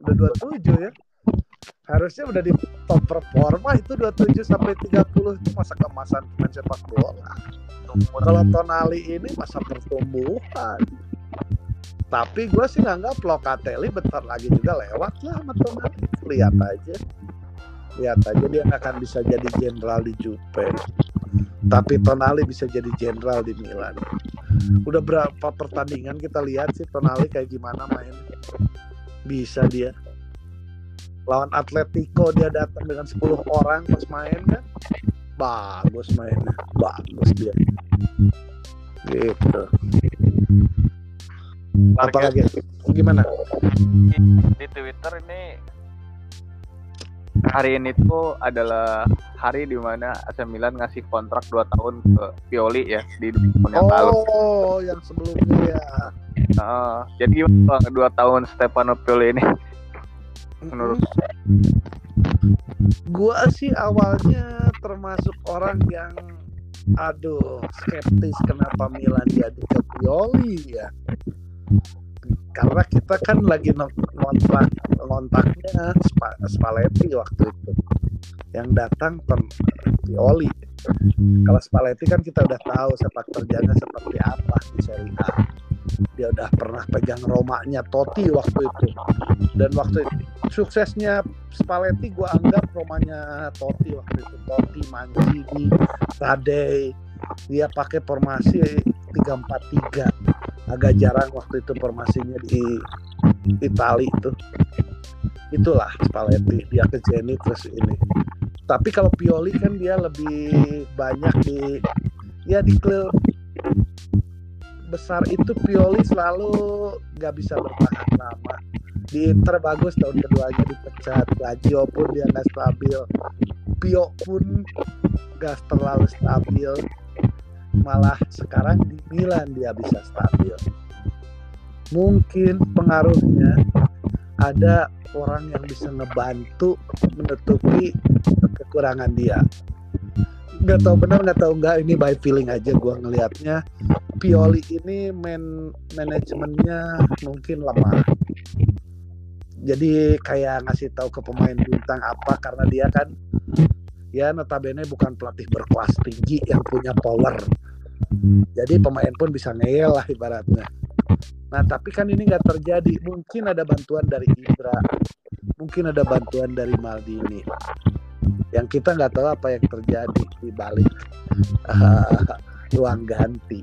udah 27 ya. Harusnya udah di top performa itu 27 sampai 30 itu masa kemasan pemain sepak bola kalau Tonali ini masa pertumbuhan. Tapi gue sih nganggap Locatelli bentar lagi juga lewat lah sama Tonali. Lihat aja. Lihat aja dia akan bisa jadi jenderal di Juve. Tapi Tonali bisa jadi jenderal di Milan. Udah berapa pertandingan kita lihat sih Tonali kayak gimana main bisa dia. Lawan Atletico dia datang dengan 10 orang pas main kan bagus mainnya bagus dia gitu apalagi gimana di Twitter ini hari ini tuh adalah hari di mana AC Milan ngasih kontrak 2 tahun ke Pioli ya di tahun yang oh, lalu. Oh, yang sebelumnya ya. Uh, jadi dua tahun Stefano Pioli ini? Menurut gua sih awalnya termasuk orang yang aduh skeptis kenapa Milan jadi ke Pioli ya. Karena kita kan lagi ngontrak ngontaknya Spalletti waktu itu. Yang datang Pioli kalau Spalletti kan kita udah tahu sepak terjangnya seperti apa di Serie A dia udah pernah pegang Romanya Totti waktu itu. Dan waktu itu suksesnya Spalletti gue anggap Romanya Totti waktu itu. Totti Mancini Tadei. Dia pakai formasi 343 agak jarang waktu itu formasinya di Itali itu. Itulah Spalletti dia ke Zenit terus ini. Tapi kalau Pioli kan dia lebih banyak di ya di klub besar itu Pioli selalu nggak bisa bertahan lama. Di Inter bagus tahun keduanya dipecat. Lazio pun dia nggak stabil. Pio pun nggak terlalu stabil. Malah sekarang di Milan dia bisa stabil. Mungkin pengaruhnya ada orang yang bisa ngebantu menutupi kekurangan dia nggak tahu benar nggak tahu. Nggak ini by feeling aja gue ngelihatnya. Pioli ini man manajemennya mungkin lemah. Jadi kayak ngasih tahu ke pemain bintang apa karena dia kan ya notabene bukan pelatih berkelas tinggi yang punya power. Jadi pemain pun bisa ngeyel lah ibaratnya. Nah tapi kan ini nggak terjadi. Mungkin ada bantuan dari Ibra. Mungkin ada bantuan dari Maldini yang kita nggak tahu apa yang terjadi di balik uh, ruang ganti